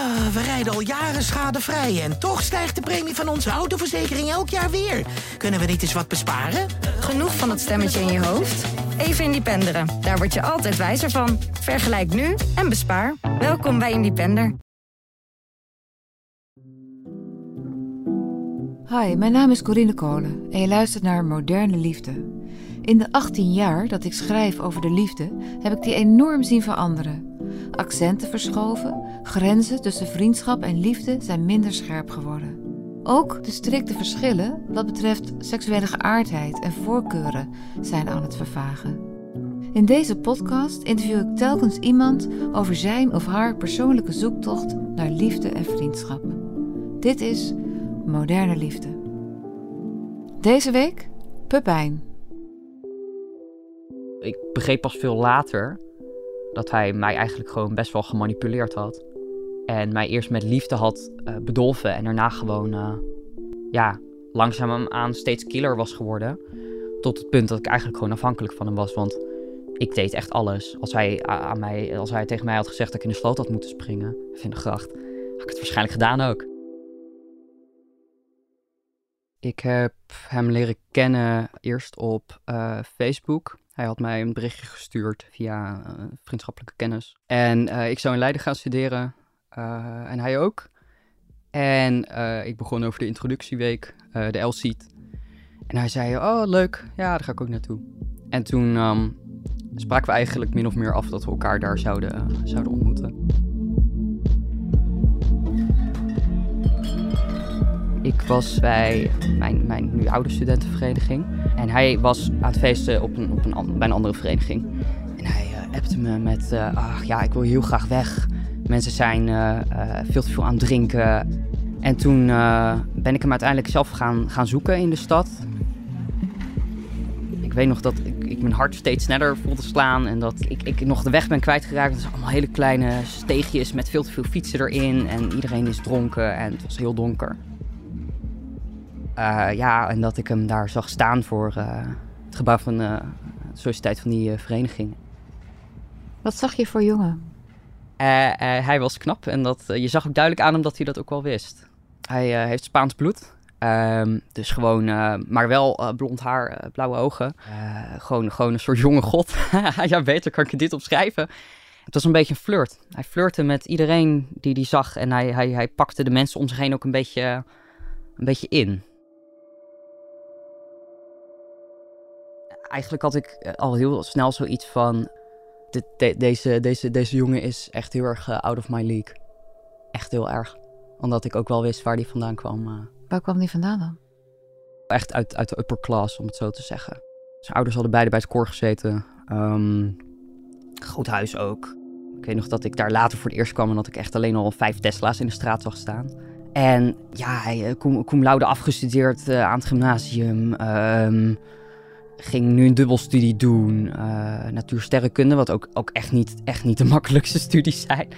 Ah, we rijden al jaren schadevrij en toch stijgt de premie van onze autoverzekering elk jaar weer. Kunnen we niet eens wat besparen? Genoeg van dat stemmetje in je hoofd? Even Independeren. Daar word je altijd wijzer van. Vergelijk nu en bespaar. Welkom bij Independer. Hi, mijn naam is Corinne Kolen en je luistert naar Moderne Liefde. In de 18 jaar dat ik schrijf over de liefde, heb ik die enorm zien veranderen. Accenten verschoven, grenzen tussen vriendschap en liefde zijn minder scherp geworden. Ook de strikte verschillen wat betreft seksuele geaardheid en voorkeuren zijn aan het vervagen. In deze podcast interview ik telkens iemand over zijn of haar persoonlijke zoektocht naar liefde en vriendschap. Dit is Moderne Liefde. Deze week Pepijn. Ik begreep pas veel later dat hij mij eigenlijk gewoon best wel gemanipuleerd had. En mij eerst met liefde had uh, bedolven en daarna gewoon, uh, ja, langzaamaan steeds killer was geworden. Tot het punt dat ik eigenlijk gewoon afhankelijk van hem was. Want ik deed echt alles. Als hij, aan mij, als hij tegen mij had gezegd dat ik in de sloot had moeten springen, in de gracht, had ik het waarschijnlijk gedaan ook. Ik heb hem leren kennen eerst op uh, Facebook. Hij had mij een berichtje gestuurd via uh, vriendschappelijke kennis. En uh, ik zou in Leiden gaan studeren. en hij ook. En ik begon over de introductieweek, de L-seat. En hij zei, oh leuk, ja, daar ga ik ook naartoe. En toen um, spraken we eigenlijk min of meer af dat we elkaar daar zouden, zouden ontmoeten. Ik was bij mijn, mijn nu oude studentenvereniging. En hij was aan het feesten op een, op een, bij een andere vereniging. En hij uh, appte me met, uh, ach ja, ik wil heel graag weg. Mensen zijn uh, veel te veel aan het drinken. En toen ben ik hem uiteindelijk zelf gaan, gaan zoeken in de stad. Ik weet nog dat ik, ik mijn hart steeds sneller voelde slaan. En dat ik, ik nog de weg ben kwijtgeraakt. Het zijn allemaal hele kleine steegjes met veel te veel fietsen erin. En iedereen is dronken en het was heel donker. Uh, ja, en dat ik hem daar zag staan voor uh, het gebouw van uh, de sociëteit van die vereniging. Wat zag je voor jongen? hij was knap en dat, je zag ook duidelijk aan hem dat hij dat ook wel wist. Hij heeft Spaans bloed, um, dus gewoon, maar wel blond haar, blauwe ogen. gewoon, gewoon een soort jonge god. ja, beter kan ik dit opschrijven. Het was een beetje een flirt. Hij flirte met iedereen die hij zag en hij, hij, hij pakte de mensen om zich heen ook een beetje, een beetje in. Eigenlijk had ik eh, al heel snel zoiets van. deze, deze, deze jongen is echt heel erg uh, out of my league. Echt heel erg. Omdat ik ook wel wist waar die vandaan kwam. Uh. Waar kwam die vandaan dan? Echt uit, uit de upper class, om het zo te zeggen. Zijn ouders hadden beide bij het koor gezeten. Um, goed huis ook. Ik weet nog dat ik daar later voor het eerst kwam en dat ik echt alleen al vijf Tesla's in de straat zag staan. En ja, hij cum, cum laude afgestudeerd uh, aan het gymnasium. Um, ging nu een dubbelstudie doen, uh, natuursterrenkunde, wat ook, ook echt, niet, echt niet de makkelijkste studies zijn.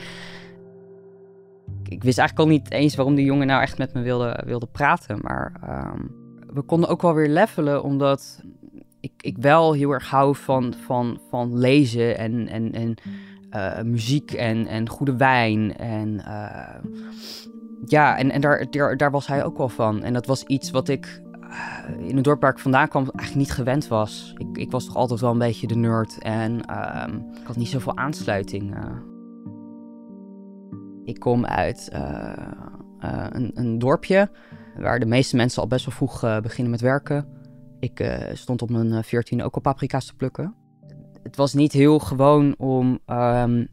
Ik wist eigenlijk al niet eens waarom die jongen nou echt met me wilde, wilde praten, maar um, we konden ook wel weer levelen, omdat ik, ik wel heel erg hou van, van, van lezen en, en, en uh, muziek en, en goede wijn. En uh, ja, en, en daar, daar, daar was hij ook wel van. En dat was iets wat ik eh, in het dorp waar ik vandaan kwam eigenlijk niet gewend was. Ik, ik was toch altijd wel een beetje de nerd en uh, ik had niet zoveel aansluiting. Uh. Ik kom uit uh, een, een, dorpje waar de meeste mensen al best wel vroeg beginnen met werken. Ik stond op mijn 14 ook al paprika's te plukken. Het was niet heel gewoon om um,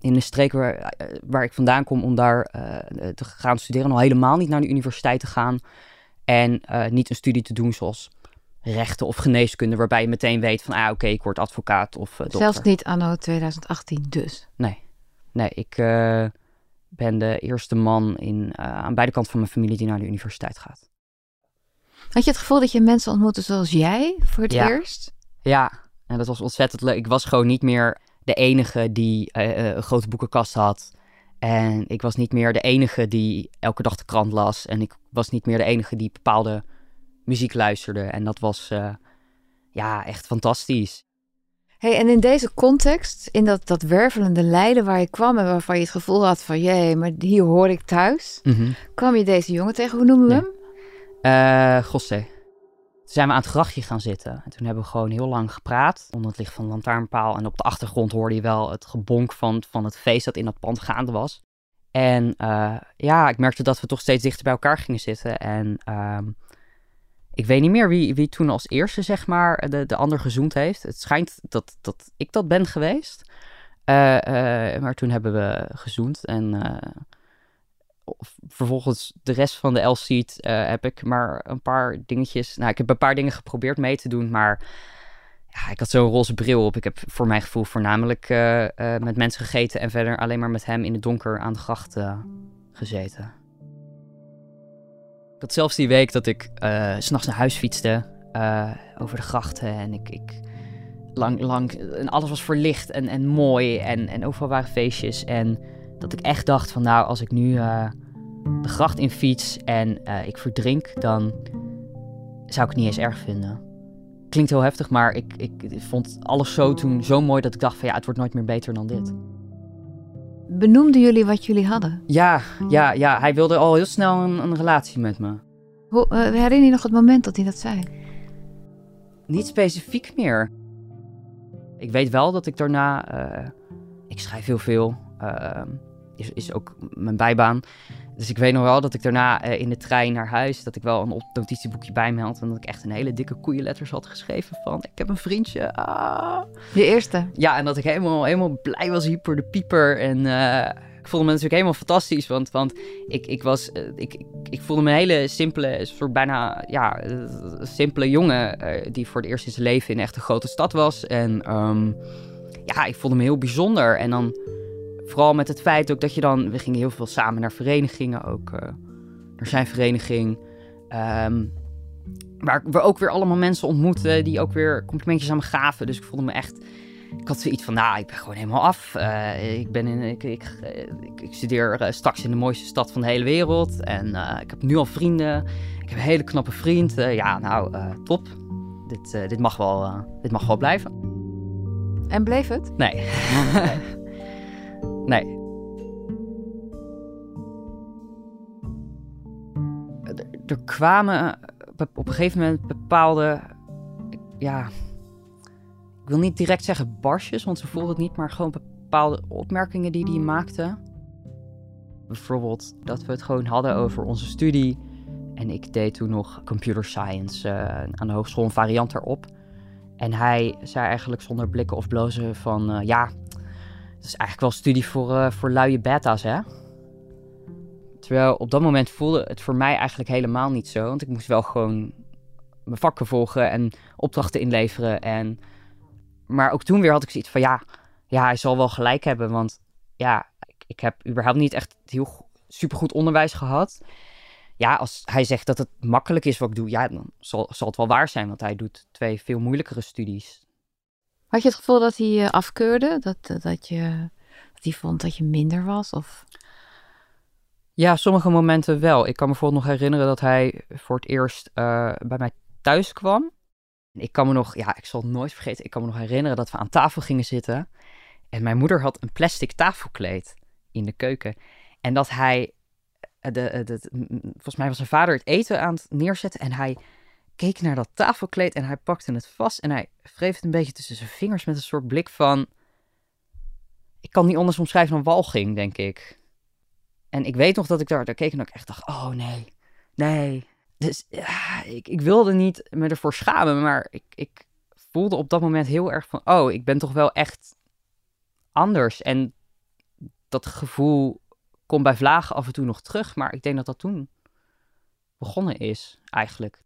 in de streek waar, waar ik vandaan kom, om daar te gaan studeren. Al helemaal niet naar de universiteit te gaan. En uh, niet een studie te doen zoals rechten of geneeskunde, waarbij je meteen weet van, ah oké, ik word advocaat of uh, dokter. Zelfs niet anno 2018 dus? Nee, nee ik uh, ben de eerste man in, aan beide kanten van mijn familie die naar de universiteit gaat. Had je het gevoel dat je mensen ontmoette zoals jij voor het ja. eerst? Ja, en dat was ontzettend leuk. Ik was gewoon niet meer de enige die een grote boekenkast had en ik was niet meer de enige die elke dag de krant las. En ik was niet meer de enige die bepaalde muziek luisterde. En dat was uh, ja, echt fantastisch. Hey, en in deze context, in dat, dat wervelende lijden waar je kwam en waarvan je het gevoel had van, jee, maar hier hoor ik thuis, kwam je deze jongen tegen. Hoe noemen we hem? Eh Gosse. Zijn we aan het grachtje gaan zitten. En toen hebben we gewoon heel lang gepraat. Onder het licht van een lantaarnpaal. En op de achtergrond hoorde je wel het gebonk van, van het feest dat in dat pand gaande was. En eh, ja, ik merkte dat we toch steeds dichter bij elkaar gingen zitten. En ehm, ik weet niet meer wie, wie toen als eerste, zeg maar, de, de ander gezoend heeft. Het schijnt dat, dat ik dat ben geweest. Eh, eh, maar toen hebben we gezoend. En vervolgens de rest van de L-seat eh, heb ik maar een paar dingetjes... Nou, ik heb een paar dingen geprobeerd mee te doen, maar... Ja, ik had zo'n roze bril op. Ik heb voor mijn gevoel voornamelijk eh, eh, met mensen gegeten... en verder alleen maar met hem in het donker aan de gracht eh, gezeten. Ik had zelfs die week dat ik s'nachts naar huis fietste... over de grachten en ik... ik lang, lang, en alles was verlicht en, en mooi en, en overal waren feestjes. En dat ik echt dacht van nou, als ik nu eh, de gracht in fiets en eh, ik verdrink, dan zou ik het niet eens erg vinden. Klinkt heel heftig, maar ik, ik vond alles zo toen zo mooi dat ik dacht van ja, het wordt nooit meer beter dan dit. Benoemden jullie wat jullie hadden? Ja, ja, ja, hij wilde al heel snel een, een relatie met me. Hoe, eh, herinner je nog het moment dat hij dat zei? Niet specifiek meer. Ik weet wel dat ik daarna. ik schrijf heel veel. eh, is, is ook mijn bijbaan. Dus ik weet nog wel dat ik daarna eh, in de trein naar huis. dat ik wel een notitieboekje bij me had. en dat ik echt een hele dikke koeienletters had geschreven. van. Ik heb een vriendje. Ah. Je eerste. Ja, en dat ik helemaal, helemaal blij was, hyper de pieper. En eh, ik voelde me natuurlijk helemaal fantastisch. Want, want ik, ik, was, eh, ik, ik, ik voelde me een hele simpele, soort bijna ja, simpele jongen. die voor het eerst in zijn leven in echt een grote stad was. En ehm, ja, ik voelde me heel bijzonder. En dan vooral met het feit ook dat je dan... We gingen heel veel samen naar verenigingen ook. eh naar zijn vereniging. Ehm, waar we ook weer allemaal mensen ontmoetten die ook weer complimentjes aan me gaven. Dus ik voelde me echt... Ik had zoiets van, nou, ik ben gewoon helemaal af. Eh, ik, ben in, ik, ik, ik, ik studeer eh, straks in de mooiste stad van de hele wereld. En ik heb nu al vrienden. Ik heb een hele knappe vriend. Ja, nou, top. Dit, dit, mag wel, dit mag wel blijven. En bleef het? Nee. nee. Er, er kwamen be- op een gegeven moment bepaalde, ja, ik wil niet direct zeggen barsjes, want ze voelden het niet, maar gewoon bepaalde opmerkingen die hij maakte. Bijvoorbeeld dat we het gewoon hadden over onze studie. En ik deed toen nog computer science eh, aan de hogeschool, een variant daarop. En hij zei eigenlijk zonder blikken of blozen van... eh, ja, het is eigenlijk wel studie voor, eh, voor luie beta's, hè? Terwijl op dat moment voelde het voor mij eigenlijk helemaal niet zo. Want ik moest wel gewoon mijn vakken volgen en opdrachten inleveren. En... Maar ook toen weer had ik zoiets van... Ja, ja, hij zal wel gelijk hebben. Want ja, ik, ik heb überhaupt niet echt heel go- supergoed onderwijs gehad. Ja, als hij zegt dat het makkelijk is wat ik doe... Ja, dan zal, zal het wel waar zijn. Want hij doet twee veel moeilijkere studies. Had je het gevoel dat hij je afkeurde? Dat, eh, dat, je, dat hij vond dat je minder was? Of... Ja, sommige momenten wel. Ik kan me bijvoorbeeld nog herinneren dat hij voor het eerst eh, bij mij thuis kwam. Ik kan me nog, ja, ik zal het nooit vergeten. Ik kan me nog herinneren dat we aan tafel gingen zitten. En mijn moeder had een plastic tafelkleed in de keuken. En dat hij, eh, de, de, de- volgens mij was zijn vader het eten aan het neerzetten. En hij keek naar dat tafelkleed en hij pakte het vast. En hij wreef het een beetje tussen zijn vingers met een soort blik van... Ik kan niet anders omschrijven dan walging, denk ik. En ik weet nog dat ik daar, daar keek en ik echt dacht, oh nee, nee. Dus ja, ik, ik wilde niet me ervoor schamen, maar ik, ik voelde op dat moment heel erg van, oh, ik ben toch wel echt anders. En dat gevoel komt bij vlagen af en toe nog terug, maar ik denk dat dat toen begonnen is, eigenlijk.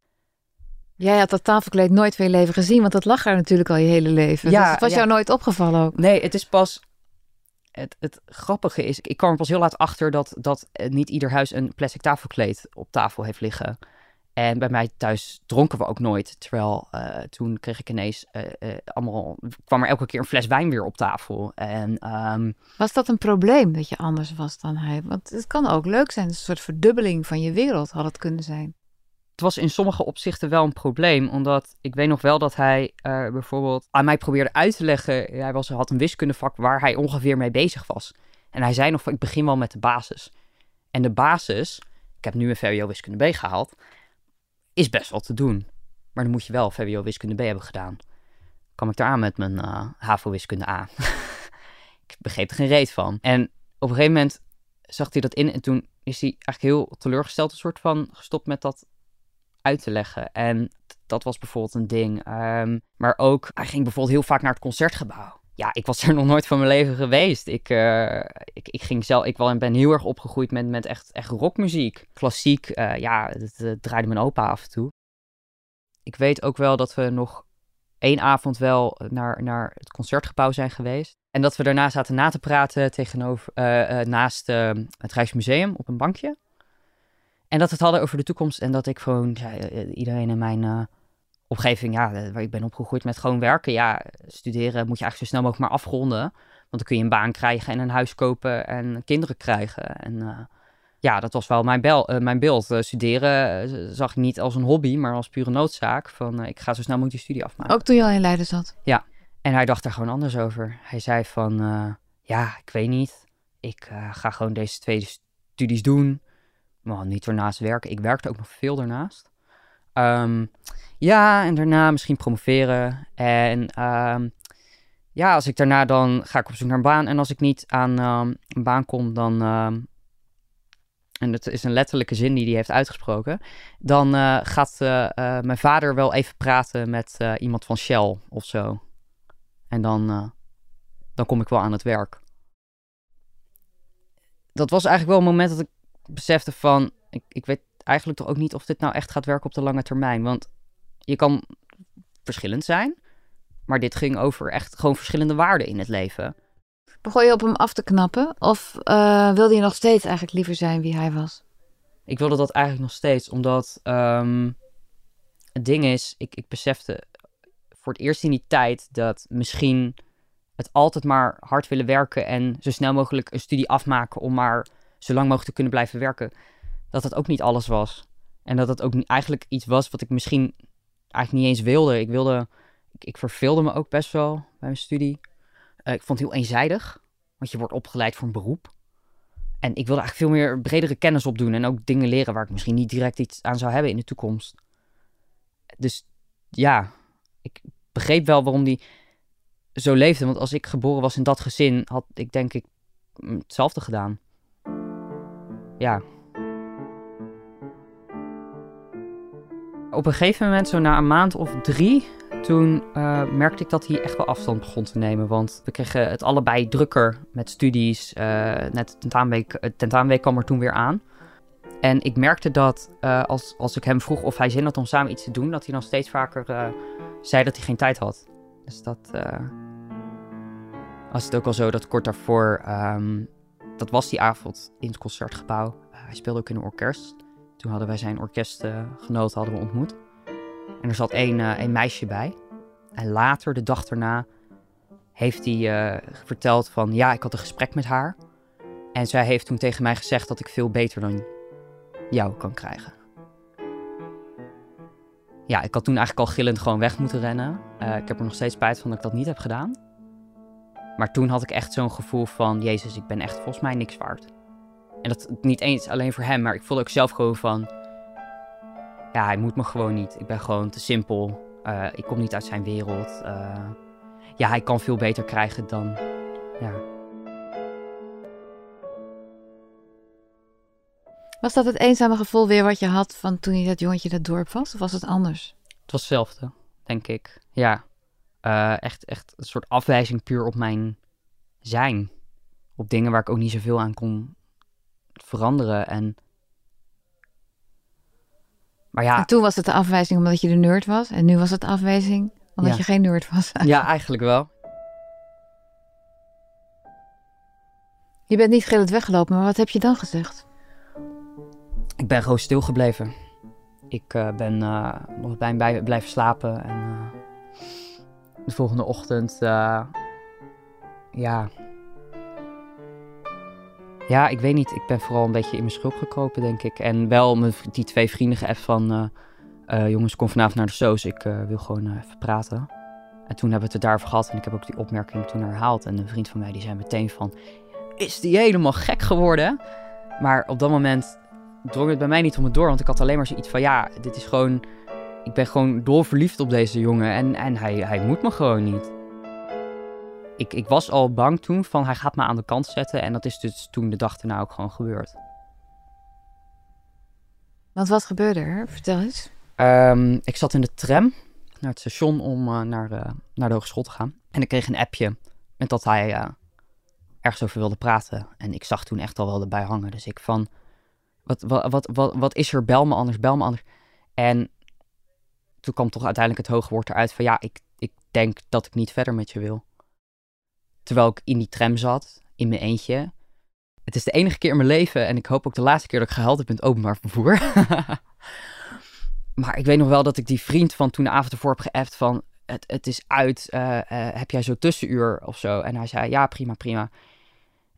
Jij had dat tafelkleed nooit van je leven gezien, want dat lag er natuurlijk al je hele leven. Ja, dus het was ja. jou nooit opgevallen ook. Nee, het is pas. Het, het grappige is, ik kwam er pas heel laat achter dat, dat eh, niet ieder huis een plastic tafelkleed op tafel heeft liggen. En bij mij thuis dronken we ook nooit. Terwijl eh, toen kreeg ik ineens eh, allemaal. kwam er elke keer een fles wijn weer op tafel. En ehm, Was dat een probleem dat je anders was dan hij? Want het kan ook leuk zijn. Een soort verdubbeling van je wereld had het kunnen zijn. Het was in sommige opzichten wel een probleem. Omdat ik weet nog wel dat hij uh, bijvoorbeeld aan mij probeerde uit te leggen. Hij was, had een wiskundevak waar hij ongeveer mee bezig was. En hij zei nog van ik begin wel met de basis. En de basis, ik heb nu een VWO wiskunde B gehaald, is best wel te doen. Maar dan moet je wel VWO wiskunde B hebben gedaan. Kwam ik eraan met mijn uh, HAVO wiskunde A. ik begreep er geen reet van. En op een gegeven moment zag hij dat in en toen is hij eigenlijk heel teleurgesteld een soort van gestopt met dat uit te leggen. En dat was bijvoorbeeld een ding. Um, maar ook, hij ging bijvoorbeeld heel vaak naar het concertgebouw. Ja, ik was er nog nooit van mijn leven geweest. Ik, uh, ik, ik ging zelf, ik ben heel erg opgegroeid met, met echt, echt rockmuziek. Klassiek, uh, ja, dat, draaide mijn opa af en toe. Ik weet ook wel dat we nog één avond wel naar, naar het concertgebouw zijn geweest. En dat we daarna zaten na te praten tegenover, uh, naast het Rijksmuseum op een bankje. En dat we het hadden over de toekomst. En dat ik gewoon, ja, iedereen in mijn omgeving, ja, waar ik ben opgegroeid met gewoon werken. Ja, studeren moet je eigenlijk zo snel mogelijk maar afronden. Want dan kun je een baan krijgen en een huis kopen en kinderen krijgen. En uh, ja, dat was wel mijn, bel, uh, mijn beeld. Uh, studeren zag ik niet als een hobby, maar als pure noodzaak. Van ik ga zo snel mogelijk die studie afmaken. Ook toen je al in Leiden zat? Ja, en hij dacht daar gewoon anders over. Hij zei van, ja, ik weet niet. Ik ga gewoon deze twee studies doen. Maar niet ernaast werken. Ik werkte ook nog veel daarnaast. Um, ja, en daarna misschien promoveren. En um, ja, als ik daarna dan ga ik op zoek naar een baan. En als ik niet aan um, een baan kom, dan. En dat is een letterlijke zin die hij heeft uitgesproken. Dan uh, gaat uh, uh, mijn vader wel even praten met iemand van Shell of zo. En dan, dan kom ik wel aan het werk. Dat was eigenlijk wel een moment dat ik besefte van. Ik, ik weet eigenlijk toch ook niet of dit nou echt gaat werken op de lange termijn. Want je kan verschillend zijn, maar dit ging over echt gewoon verschillende waarden in het leven. Begon je op hem af te knappen? Of uh, wilde je nog steeds eigenlijk liever zijn wie hij was? Ik wilde dat eigenlijk nog steeds, omdat um, het ding is, ik, ik besefte voor het eerst in die tijd dat misschien het altijd maar hard willen werken en zo snel mogelijk een studie afmaken om maar zo lang mogelijk te kunnen blijven werken, dat dat ook niet alles was. En dat het ook eigenlijk iets was wat ik misschien eigenlijk niet eens wilde. Ik wilde, ik, ik verveelde me ook best wel bij mijn studie. Uh, ik vond het heel eenzijdig, want je wordt opgeleid voor een beroep. En ik wilde eigenlijk veel meer bredere kennis opdoen en ook dingen leren waar ik misschien niet direct iets aan zou hebben in de toekomst. Dus ja, ik begreep wel waarom die zo leefde. Want als ik geboren was in dat gezin, had ik denk ik hetzelfde gedaan. Ja, Op een gegeven moment, zo na een maand of drie, toen uh, merkte ik dat hij echt wel afstand begon te nemen. Want we kregen het allebei drukker met studies. Uh, net tentamenweek, tentamenweek kwam er toen weer aan. En ik merkte dat als, als ik hem vroeg of hij zin had om samen iets te doen, dat hij dan steeds vaker zei dat hij geen tijd had. Dus dat was het ook al zo dat kort daarvoor, um, dat was die avond in het concertgebouw. hij speelde ook in een orkest. Toen hadden wij zijn orkestgenoten hadden we ontmoet. En er zat uh, één meisje bij. En later, de dag daarna, heeft hij uh, verteld van... Ja, ik had een gesprek met haar. En zij heeft toen tegen mij gezegd dat ik veel beter dan jou kan krijgen. Ja, ik had toen eigenlijk al gillend gewoon weg moeten rennen. Ik heb er nog steeds spijt van dat ik dat niet heb gedaan. Maar toen had ik echt zo'n gevoel van... Jezus, ik ben echt volgens mij niks waard. En dat niet eens alleen voor hem, maar ik voelde ook zelf gewoon van... Ja, hij moet me gewoon niet. Ik ben gewoon te simpel. Uh, ik kom niet uit zijn wereld. Uh, ja, hij kan veel beter krijgen dan... Ja. Was dat het eenzame gevoel weer wat je had van toen je dat jongetje dat dorp was? Of was het anders? Het was hetzelfde, denk ik. Ja. Uh, echt, echt een soort afwijzing puur op mijn zijn. Op dingen waar ik ook niet zoveel aan kon veranderen. En... Maar ja. En toen was het de afwijzing omdat je de nerd was. En nu was het de afwijzing omdat ja. je geen nerd was. ja, eigenlijk wel. Je bent niet gillend weggelopen, maar wat heb je dan gezegd? Ik ben gewoon stilgebleven. Ik uh, ben uh, nog bij hem blijven slapen. En de volgende ochtend, ja, Ja, ik weet niet. Ik ben vooral een beetje in mijn schulp gekropen, denk ik. En wel mijn, die twee vrienden geappt van... eh, eh, jongens, kom vanavond naar de soos. Ik eh, wil gewoon eh, even praten. En toen hebben we het er daarover gehad. En ik heb ook die opmerking toen herhaald. En een vriend van mij die zei meteen van... Is die helemaal gek geworden? Maar op dat moment drong het bij mij niet om het door. Want ik had alleen maar zoiets van... Ja, dit is gewoon... Ik ben gewoon dolverliefd op deze jongen. En, en hij, hij moet me gewoon niet. Ik, ik was al bang toen van hij gaat me aan de kant zetten. En dat is dus toen de dag erna ook gewoon gebeurd. Want wat gebeurde er? Vertel eens. Ehm, ik zat in de tram naar het station om eh, naar, naar de hogeschool te gaan. En ik kreeg een appje met dat hij eh, ergens over wilde praten. En ik zag toen echt al wel erbij hangen. Dus ik van, wat, wat, wat, wat, wat is er? Bel me anders, bel me anders. En toen kwam toch uiteindelijk het hoge woord eruit van... ja, ik, ik denk dat ik niet verder met je wil. Terwijl ik in die tram zat, in mijn eentje. Het is de enige keer in mijn leven... en ik hoop ook de laatste keer dat ik gehuild heb in het openbaar vervoer... Maar ik weet nog wel dat ik die vriend van toen de avond ervoor heb geappt van... Het, het is uit, eh, eh, heb jij zo tussenuur of zo? En hij zei, ja, prima, prima.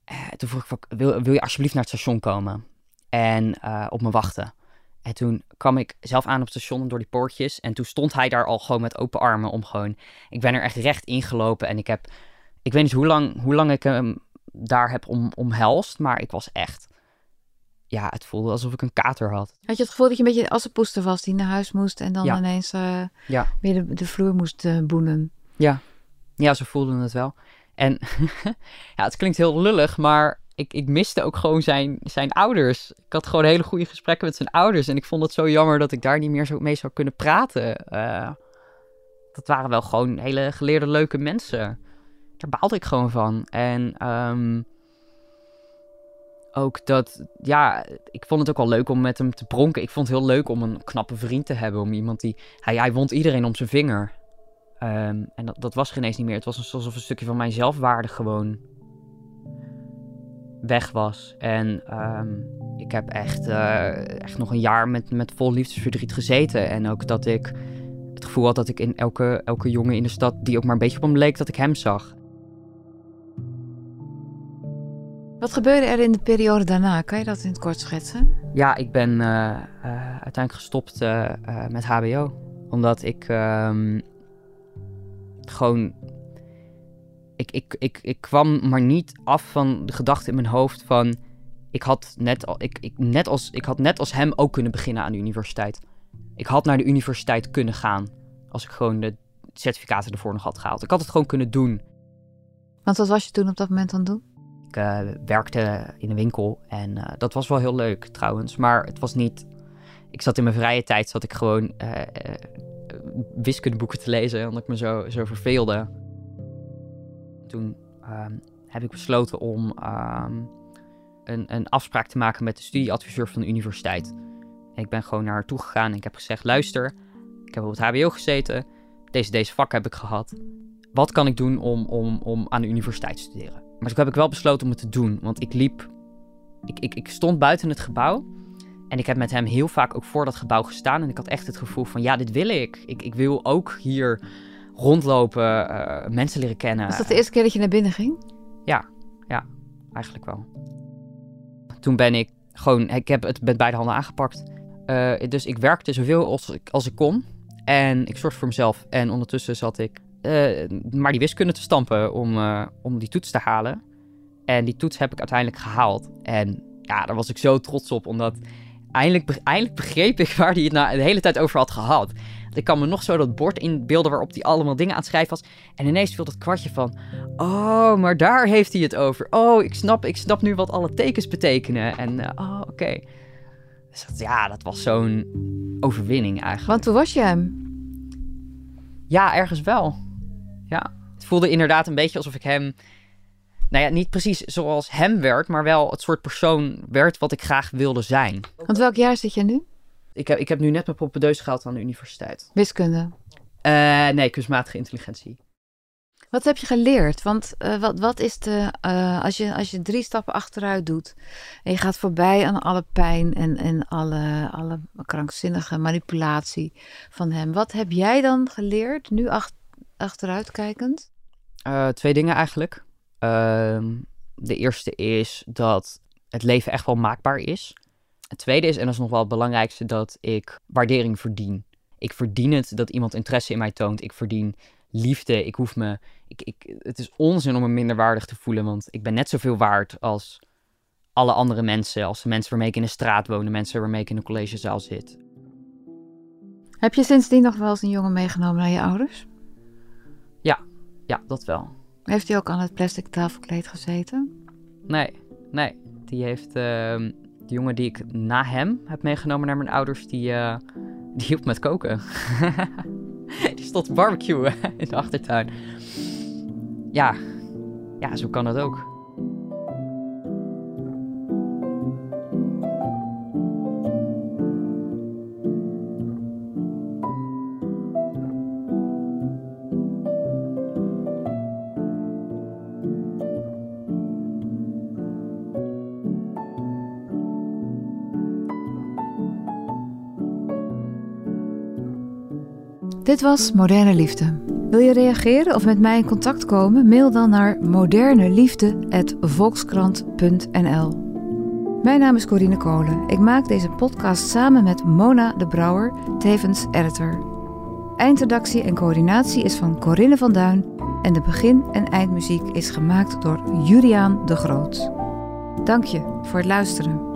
Eh, toen vroeg ik, wil, wil je alsjeblieft naar het station komen? En op me wachten. En toen kwam ik zelf aan op het station door die poortjes. En toen stond hij daar al gewoon met open armen om gewoon... Ik ben er echt recht ingelopen en ik heb... Ik weet niet hoe lang, hoe lang ik hem daar heb om, omhelst, maar ik was echt... Ja, het voelde alsof ik een kater had. Had je het gevoel dat je een beetje als een poester was die naar huis moest en dan Ja. ineens eh, Ja. weer de, de vloer moest eh, boenen? Ja, ja, ze voelden het wel. En ja, het klinkt heel lullig, maar ik, ik miste ook gewoon zijn, zijn ouders. Ik had gewoon hele goede gesprekken met zijn ouders. En ik vond het zo jammer dat ik daar niet meer zo mee zou kunnen praten. Eh, dat waren wel gewoon hele geleerde, leuke mensen. Daar baalde ik gewoon van. En ehm, ook dat, ja, ik vond het ook wel leuk om met hem te pronken. Ik vond het heel leuk om een knappe vriend te hebben. Om iemand die, hij, hij wond iedereen om zijn vinger. Ehm, en dat, dat was er ineens niet meer. Het was alsof een stukje van mijn zelfwaarde gewoon weg was. En ehm, ik heb echt, eh, echt nog een jaar met, met vol liefdesverdriet gezeten. En ook dat ik het gevoel had dat ik in elke, elke jongen in de stad die ook maar een beetje op hem leek, dat ik hem zag. Wat gebeurde er in de periode daarna? Kan je dat in het kort schetsen? Ja, ik ben eh, eh, uiteindelijk gestopt met HBO. Omdat ik ehm, gewoon. Ik, ik, ik, ik kwam maar niet af van de gedachte in mijn hoofd van. Ik had, net al, ik, ik, net als, ik had net als hem ook kunnen beginnen aan de universiteit. Ik had naar de universiteit kunnen gaan. Als ik gewoon de certificaten ervoor nog had gehaald. Ik had het gewoon kunnen doen. Want wat was je toen op dat moment aan het doen? Ik eh, werkte in een winkel en eh, dat was wel heel leuk trouwens. Maar het was niet. Ik zat in mijn vrije tijd, zat ik gewoon eh, eh, wiskundeboeken te lezen, omdat ik me zo, zo verveelde. Ehm, heb ik besloten om ehm, een, een afspraak te maken met de studieadviseur van de universiteit. En ik ben gewoon naar haar toe gegaan en ik heb gezegd: luister, ik heb op het HBO gezeten, deze, deze vak heb ik gehad. Wat kan ik doen om, om, om aan de universiteit te studeren? Maar toen heb ik wel besloten om het te doen. Want ik liep. Ik, ik, ik stond buiten het gebouw. En ik heb met hem heel vaak ook voor dat gebouw gestaan. En ik had echt het gevoel van: ja, dit wil ik. Ik, ik wil ook hier rondlopen, eh, mensen leren kennen. Was dat de eerste keer dat je naar binnen ging? Eigenlijk wel. Toen ben ik gewoon. Ik heb het met beide handen aangepakt. Eh, dus ik werkte zoveel als ik, als ik kon. En ik zorgde voor mezelf. En ondertussen zat ik eh, maar die wiskunde te stampen om, om die toets te halen. En die toets heb ik uiteindelijk gehaald. En ja, daar was ik zo trots op, omdat eindelijk, eindelijk begreep ik waar hij het nou de hele tijd over had gehad. Ik kan me nog zo dat bord inbeelden waarop hij allemaal dingen aan het schrijven was. En ineens viel dat kwartje van, oh, maar daar heeft hij het over. Oh, ik snap, ik snap nu wat alle tekens betekenen. En eh, oh, oké. Dus dat, ja, dat was zo'n overwinning eigenlijk. Want toen was je hem. Ja, ergens wel. Ja. Het voelde inderdaad een beetje alsof ik hem. Nou ja, niet precies zoals hem werd, maar wel het soort persoon werd wat ik graag wilde zijn. Want welk jaar zit je nu? Ik heb, ik heb nu net mijn propedeuse gehaald aan de universiteit. Wiskunde. Eh, nee, kunstmatige intelligentie. Wat heb je geleerd? Want eh, wat, wat is de. eh, als, je, als je drie stappen achteruit doet. en je gaat voorbij aan alle pijn en, en alle, alle krankzinnige manipulatie van hem. Wat heb jij dan geleerd, nu ach, achteruit kijkend? Eh, twee dingen eigenlijk. Ehm, de eerste is dat het leven echt wel maakbaar is. Het tweede is, en dat is nog wel het belangrijkste, dat ik waardering verdien. Ik verdien het dat iemand interesse in mij toont. Ik verdien liefde. Ik hoef me. Ik, ik, het is onzin om me minderwaardig te voelen, want ik ben net zoveel waard als alle andere mensen. Als de mensen waarmee ik in de straat woon, de mensen waarmee ik in de collegezaal zit. Heb je sindsdien nog wel eens een jongen meegenomen naar je ouders? Ja, dat wel. Heeft hij ook aan het plastic tafelkleed gezeten? Nee, nee. Die heeft. ehm, de jongen die ik na hem heb meegenomen naar mijn ouders, die, eh, die hielp met koken. die stond te barbecuen in de achtertuin. Ja, ja, zo kan dat ook. Dit was Moderne Liefde. Wil je reageren of met mij in contact komen? Mail dan naar moderneliefde.volkskrant.nl Mijn naam is Corine Kolen. Ik maak deze podcast samen met Mona de Brouwer, tevens editor. Eindredactie en coördinatie is van Corinne van Duin en de begin- en eindmuziek is gemaakt door Juriaan de Groot. Dank je voor het luisteren.